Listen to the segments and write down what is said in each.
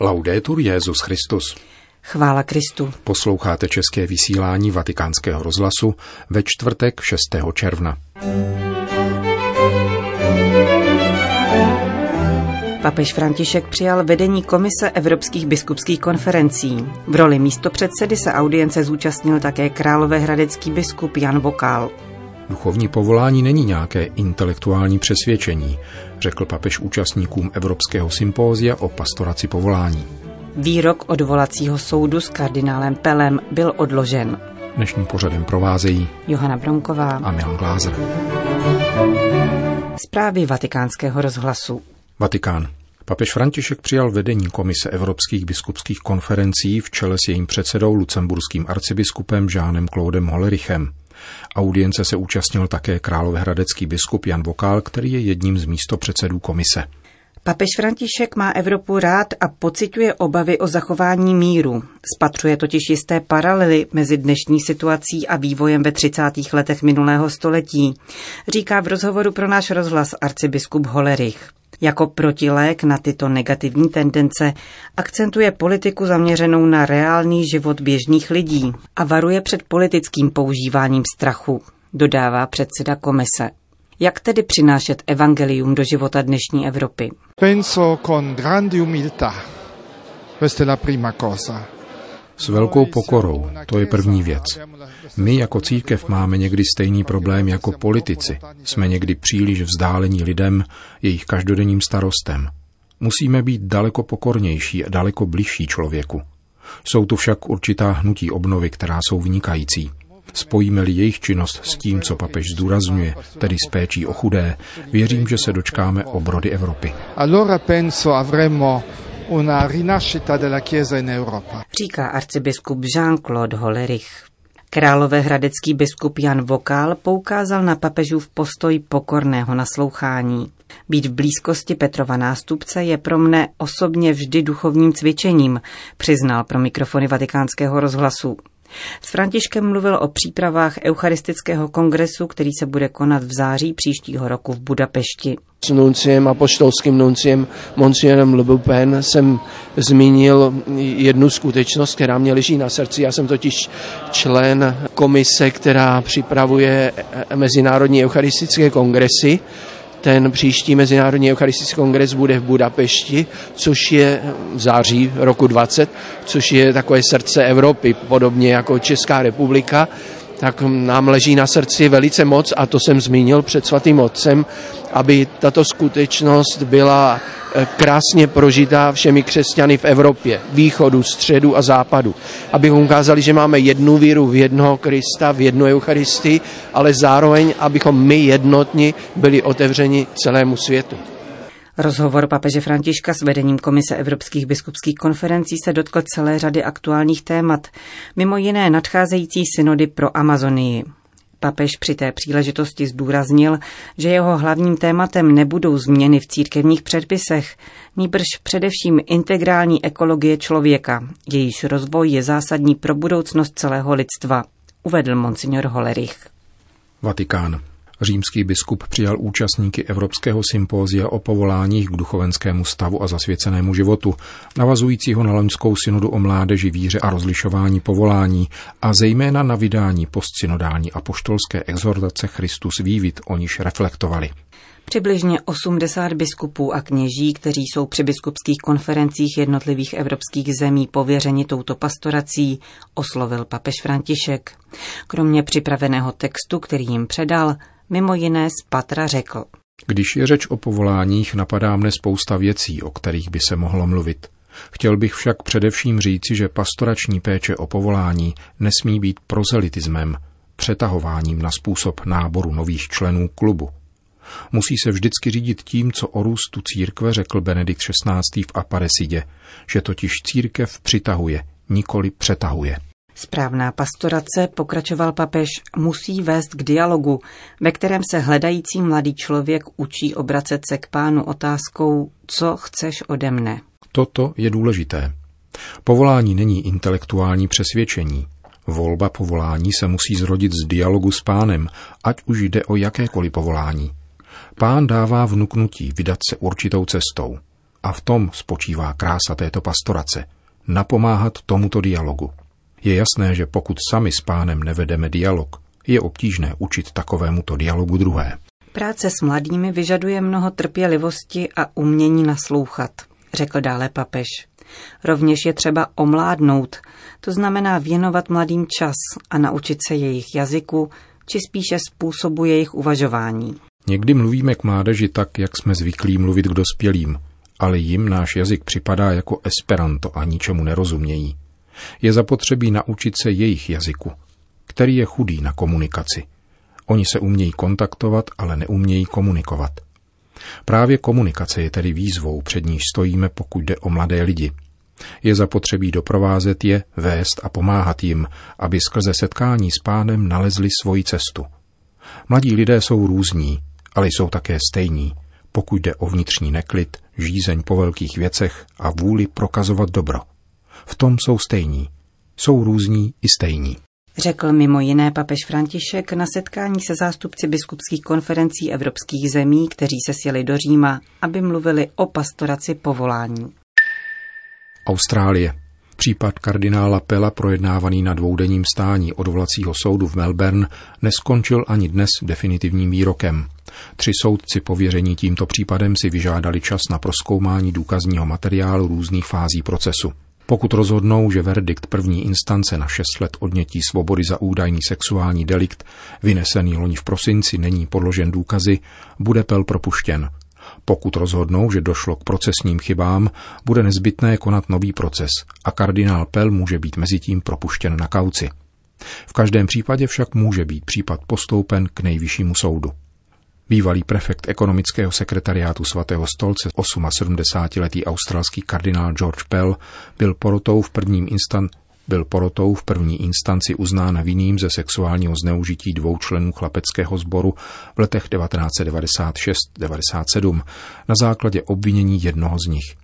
Laudetur Jezus Christus. Chvála Kristu. Posloucháte české vysílání Vatikánského rozhlasu ve čtvrtek 6. června. Papež František přijal vedení Komise Evropských biskupských konferencí. V roli místopředsedy se audience zúčastnil také královéhradecký biskup Jan Vokál. Duchovní povolání není nějaké intelektuální přesvědčení, řekl papež účastníkům Evropského sympózia o pastoraci povolání. Výrok odvolacího soudu s kardinálem Pelem byl odložen. Dnešním pořadem provázejí Johana Bronková a Milan Glázer. Zprávy vatikánského rozhlasu. Vatikán. Papež František přijal vedení Komise Evropských biskupských konferencí v čele s jejím předsedou lucemburským arcibiskupem Žánem Claudem Hollerichem. Audience se účastnil také královéhradecký biskup Jan Vokál, který je jedním z místopředsedů komise. Papež František má Evropu rád a pociťuje obavy o zachování míru. Spatřuje totiž jisté paralely mezi dnešní situací a vývojem ve 30. letech minulého století, říká v rozhovoru pro náš rozhlas arcibiskup Holerich. Jako protilék na tyto negativní tendence akcentuje politiku zaměřenou na reálný život běžných lidí a varuje před politickým používáním strachu, dodává předseda komise. Jak tedy přinášet evangelium do života dnešní Evropy? Penso con grande umiltà. Questa è la prima cosa. S velkou pokorou, to je první věc. My jako církev máme někdy stejný problém jako politici. Jsme někdy příliš vzdálení lidem, jejich každodenním starostem. Musíme být daleko pokornější a daleko bližší člověku. Jsou tu však určitá hnutí obnovy, která jsou vynikající. Spojíme-li jejich činnost s tím, co papež zdůrazňuje, tedy s péčí o chudé, věřím, že se dočkáme obrody Evropy. Allora penso avremo una rinascita della Chiesa in Europa. Říká arcibiskup Jean-Claude Hollerich. Královéhradecký biskup Jan Vokál poukázal na papežův postoj pokorného naslouchání. Být v blízkosti Petrova nástupce je pro mne osobně vždy duchovním cvičením, přiznal pro mikrofony vatikánského rozhlasu. S Františkem mluvil o přípravách Eucharistického kongresu, který se bude konat v září příštího roku v Budapešti. S nunciem, apoštolským nunciem, monsignorem Lebupen, jsem zmínil jednu skutečnost, která mě leží na srdci. Já jsem totiž člen komise, která připravuje Mezinárodní eucharistické kongresy ten příští Mezinárodní eucharistický kongres bude v Budapešti, což je v září roku 20, což je takové srdce Evropy, podobně jako Česká republika tak nám leží na srdci velice moc, a to jsem zmínil před svatým otcem, aby tato skutečnost byla krásně prožitá všemi křesťany v Evropě, východu, středu a západu. Abychom ukázali, že máme jednu víru v jednoho Krista, v jednu Eucharistii, ale zároveň, abychom my jednotní byli otevřeni celému světu. Rozhovor papeže Františka s vedením Komise Evropských biskupských konferencí se dotkl celé řady aktuálních témat, mimo jiné nadcházející synody pro Amazonii. Papež při té příležitosti zdůraznil, že jeho hlavním tématem nebudou změny v církevních předpisech, nýbrž především integrální ekologie člověka, jejíž rozvoj je zásadní pro budoucnost celého lidstva, uvedl monsignor Holerich. Vatikán. Římský biskup přijal účastníky Evropského sympózia o povoláních k duchovenskému stavu a zasvěcenému životu, navazujícího na loňskou synodu o mládeži, víře a rozlišování povolání a zejména na vydání postsynodální apoštolské exhortace Christus vývit, o níž reflektovali. Přibližně 80 biskupů a kněží, kteří jsou při biskupských konferencích jednotlivých evropských zemí pověřeni touto pastorací, oslovil papež František. Kromě připraveného textu, který jim předal, mimo jiné z Patra řekl. Když je řeč o povoláních, napadá mne spousta věcí, o kterých by se mohlo mluvit. Chtěl bych však především říci, že pastorační péče o povolání nesmí být prozelitismem, přetahováním na způsob náboru nových členů klubu. Musí se vždycky řídit tím, co o růstu církve řekl Benedikt XVI. v Aparesidě, že totiž církev přitahuje, nikoli přetahuje. Správná pastorace, pokračoval papež, musí vést k dialogu, ve kterém se hledající mladý člověk učí obracet se k pánu otázkou, co chceš ode mne. Toto je důležité. Povolání není intelektuální přesvědčení. Volba povolání se musí zrodit z dialogu s pánem, ať už jde o jakékoliv povolání. Pán dává vnuknutí vydat se určitou cestou. A v tom spočívá krása této pastorace. Napomáhat tomuto dialogu. Je jasné, že pokud sami s pánem nevedeme dialog, je obtížné učit takovémuto dialogu druhé. Práce s mladými vyžaduje mnoho trpělivosti a umění naslouchat, řekl dále papež. Rovněž je třeba omládnout, to znamená věnovat mladým čas a naučit se jejich jazyku, či spíše způsobu jejich uvažování. Někdy mluvíme k mládeži tak, jak jsme zvyklí mluvit k dospělým, ale jim náš jazyk připadá jako esperanto a ničemu nerozumějí. Je zapotřebí naučit se jejich jazyku, který je chudý na komunikaci. Oni se umějí kontaktovat, ale neumějí komunikovat. Právě komunikace je tedy výzvou, před níž stojíme, pokud jde o mladé lidi. Je zapotřebí doprovázet je, vést a pomáhat jim, aby skrze setkání s pánem nalezli svoji cestu. Mladí lidé jsou různí, ale jsou také stejní, pokud jde o vnitřní neklid, žízeň po velkých věcech a vůli prokazovat dobro. V tom jsou stejní. Jsou různí i stejní. Řekl mimo jiné papež František na setkání se zástupci biskupských konferencí evropských zemí, kteří se sjeli do Říma, aby mluvili o pastoraci povolání. Austrálie. Případ kardinála Pela projednávaný na dvoudenním stání odvolacího soudu v Melbourne neskončil ani dnes definitivním výrokem. Tři soudci pověření tímto případem si vyžádali čas na proskoumání důkazního materiálu různých fází procesu. Pokud rozhodnou, že verdikt první instance na 6 let odnětí svobody za údajný sexuální delikt, vynesený loni v prosinci, není podložen důkazy, bude Pel propuštěn. Pokud rozhodnou, že došlo k procesním chybám, bude nezbytné konat nový proces a kardinál Pel může být mezitím propuštěn na kauci. V každém případě však může být případ postoupen k nejvyššímu soudu. Bývalý prefekt ekonomického sekretariátu svatého stolce 78-letý australský kardinál George Pell byl porotou v prvním instant byl porotou v první instanci uznán vinným ze sexuálního zneužití dvou členů chlapeckého sboru v letech 1996-97 na základě obvinění jednoho z nich.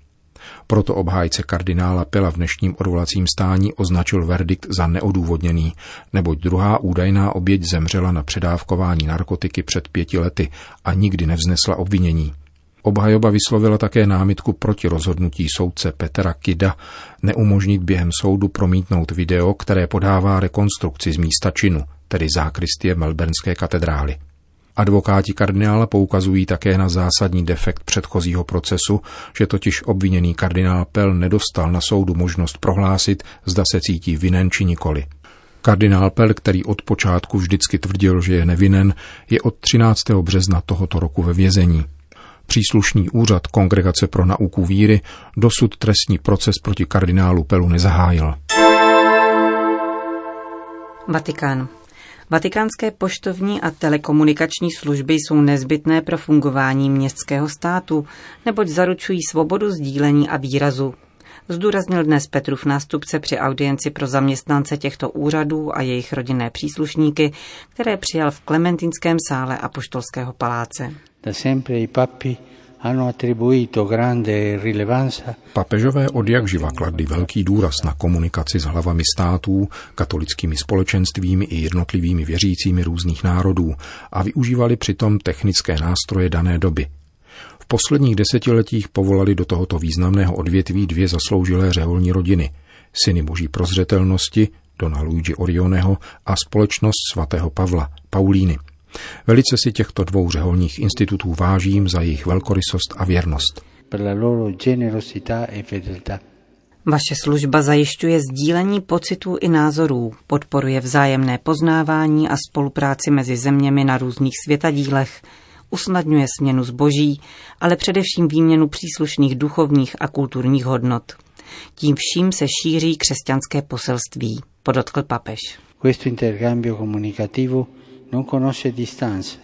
Proto obhájce kardinála Pela v dnešním odvolacím stání označil verdikt za neodůvodněný, neboť druhá údajná oběť zemřela na předávkování narkotiky před pěti lety a nikdy nevznesla obvinění. Obhajoba vyslovila také námitku proti rozhodnutí soudce Petra Kida neumožnit během soudu promítnout video, které podává rekonstrukci z místa činu, tedy zákristie Melbournské katedrály. Advokáti kardinála poukazují také na zásadní defekt předchozího procesu, že totiž obviněný kardinál Pell nedostal na soudu možnost prohlásit, zda se cítí vinen či nikoli. Kardinál Pell, který od počátku vždycky tvrdil, že je nevinen, je od 13. března tohoto roku ve vězení. Příslušný úřad Kongregace pro nauku víry dosud trestní proces proti kardinálu Pelu nezahájil. Vatikán. Vatikánské poštovní a telekomunikační služby jsou nezbytné pro fungování městského státu, neboť zaručují svobodu sdílení a výrazu. Zdůraznil dnes Petrův nástupce při audienci pro zaměstnance těchto úřadů a jejich rodinné příslušníky, které přijal v Klementinském sále a poštolského paláce. Da sempre i papi Papežové od jak živa kladli velký důraz na komunikaci s hlavami států, katolickými společenstvími i jednotlivými věřícími různých národů a využívali přitom technické nástroje dané doby. V posledních desetiletích povolali do tohoto významného odvětví dvě zasloužilé řeholní rodiny, syny boží prozřetelnosti, Dona Luigi Orioneho a společnost svatého Pavla, Paulíny – Velice si těchto dvou řeholních institutů vážím za jejich velkorysost a věrnost. E Vaše služba zajišťuje sdílení pocitů i názorů, podporuje vzájemné poznávání a spolupráci mezi zeměmi na různých světadílech, usnadňuje směnu zboží, ale především výměnu příslušných duchovních a kulturních hodnot. Tím vším se šíří křesťanské poselství, podotkl papež. Questo intercambio comunicativo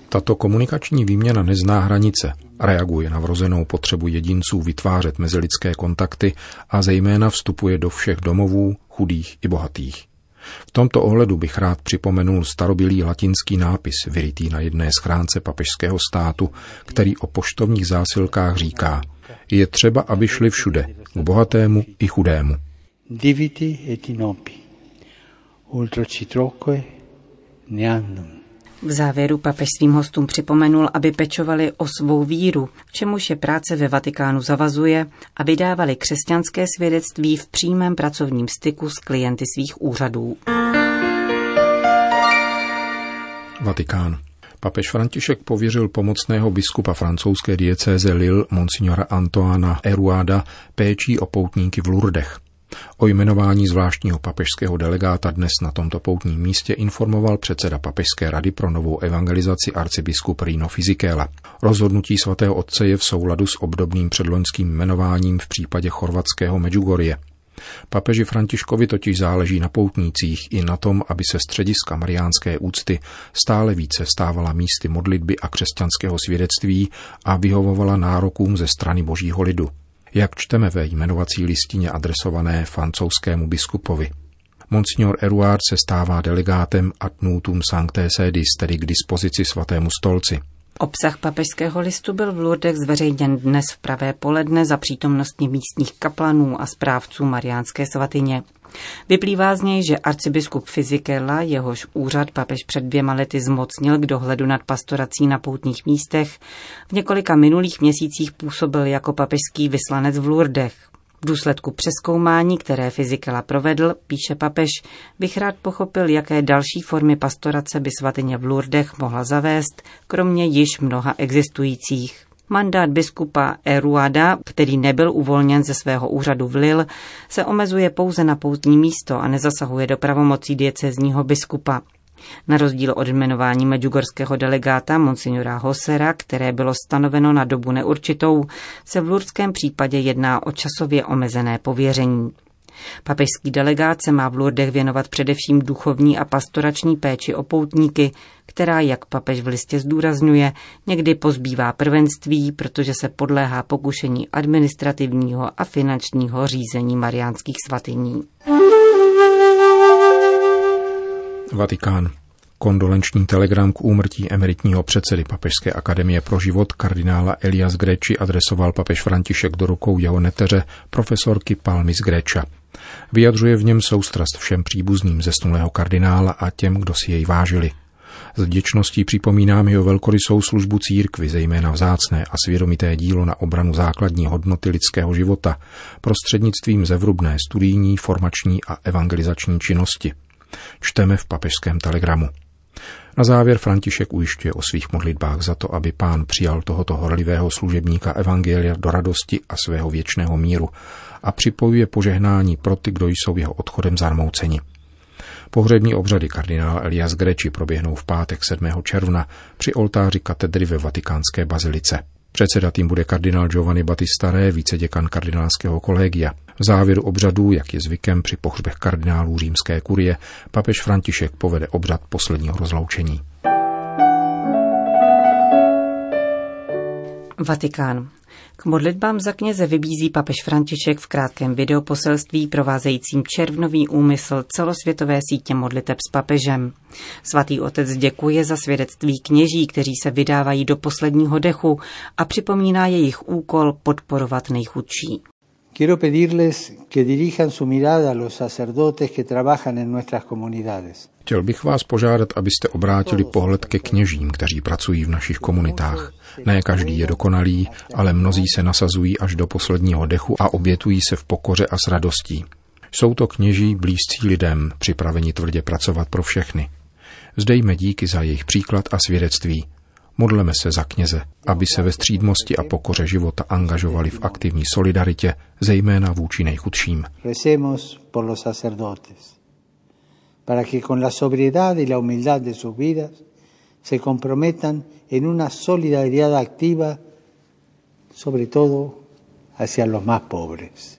tato komunikační výměna nezná hranice, reaguje na vrozenou potřebu jedinců vytvářet mezilidské kontakty a zejména vstupuje do všech domovů, chudých i bohatých. V tomto ohledu bych rád připomenul starobilý latinský nápis vyrytý na jedné schránce papežského státu, který o poštovních zásilkách říká je třeba, aby šli všude, k bohatému i chudému. Diviti et inopi, ultra citroque neannum V závěru papež svým hostům připomenul, aby pečovali o svou víru, k čemuž je práce ve Vatikánu zavazuje a vydávali křesťanské svědectví v přímém pracovním styku s klienty svých úřadů. Vatikán. Papež František pověřil pomocného biskupa francouzské diecéze Lille monsignora Antoana Eruada péčí o poutníky v Lourdech. O jmenování zvláštního papežského delegáta dnes na tomto poutním místě informoval předseda Papežské rady pro novou evangelizaci arcibiskup Rino Fizikela. Rozhodnutí svatého otce je v souladu s obdobným předloňským jmenováním v případě chorvatského Medjugorje. Papeži Františkovi totiž záleží na poutnících i na tom, aby se střediska mariánské úcty stále více stávala místy modlitby a křesťanského svědectví a vyhovovala nárokům ze strany božího lidu jak čteme ve jmenovací listině adresované francouzskému biskupovi. Monsignor Eruard se stává delegátem ad nutum sancté sedis, tedy k dispozici svatému stolci. Obsah papežského listu byl v Lourdech zveřejněn dnes v pravé poledne za přítomnosti místních kaplanů a správců Mariánské svatyně. Vyplývá z něj, že arcibiskup Fizikela, jehož úřad papež před dvěma lety zmocnil k dohledu nad pastorací na poutních místech, v několika minulých měsících působil jako papežský vyslanec v Lourdech. V důsledku přeskoumání, které Fizikela provedl, píše papež, bych rád pochopil, jaké další formy pastorace by svatyně v Lourdech mohla zavést, kromě již mnoha existujících. Mandát biskupa Eruada, který nebyl uvolněn ze svého úřadu v Lille, se omezuje pouze na poutní místo a nezasahuje do pravomocí diecezního biskupa. Na rozdíl od jmenování medjugorského delegáta Monsignora Hosera, které bylo stanoveno na dobu neurčitou, se v lurdském případě jedná o časově omezené pověření. Papežský delegát se má v Lourdech věnovat především duchovní a pastorační péči o poutníky, která, jak papež v listě zdůrazňuje, někdy pozbývá prvenství, protože se podléhá pokušení administrativního a finančního řízení mariánských svatyní. Vatikán. Kondolenční telegram k úmrtí emeritního předsedy Papežské akademie pro život kardinála Elias Greči adresoval papež František do rukou jeho neteře profesorky Palmis Greča. Vyjadřuje v něm soustrast všem příbuzným zesnulého kardinála a těm, kdo si jej vážili. S vděčností připomínám jeho velkorysou službu církvy, zejména vzácné a svědomité dílo na obranu základní hodnoty lidského života, prostřednictvím zevrubné studijní, formační a evangelizační činnosti. Čteme v papežském telegramu. Na závěr František ujišťuje o svých modlitbách za to, aby pán přijal tohoto horlivého služebníka Evangelia do radosti a svého věčného míru a připojuje požehnání pro ty, kdo jsou jeho odchodem zarmouceni. Pohřební obřady kardinála Elias Greči proběhnou v pátek 7. června při oltáři katedry ve vatikánské bazilice. Předsedat bude kardinál Giovanni Battista Re, viceděkan kardinálského kolegia. V závěru obřadů, jak je zvykem při pohřbech kardinálů římské kurie, papež František povede obřad posledního rozloučení. Vatikán. K modlitbám za kněze vybízí papež František v krátkém videoposelství provázejícím červnový úmysl celosvětové sítě modliteb s papežem. Svatý otec děkuje za svědectví kněží, kteří se vydávají do posledního dechu a připomíná jejich úkol podporovat nejchudší. Quiero pedirles que dirijan su mirada a los sacerdotes que trabajan en nuestras comunidades. Chtěl bych vás požádat, abyste obrátili pohled ke kněžím, kteří pracují v našich komunitách. Ne každý je dokonalý, ale mnozí se nasazují až do posledního dechu a obětují se v pokoře a s radostí. Jsou to kněží blízcí lidem, připraveni tvrdě pracovat pro všechny. Zdejme díky za jejich příklad a svědectví. Modleme se za kněze, aby se ve střídmosti a pokoře života angažovali v aktivní solidaritě, zejména vůči nejchudším. Para que con la sobriedad y la humildad de sus vidas se comprometan en una solidaridad activa, sobre todo hacia los más pobres.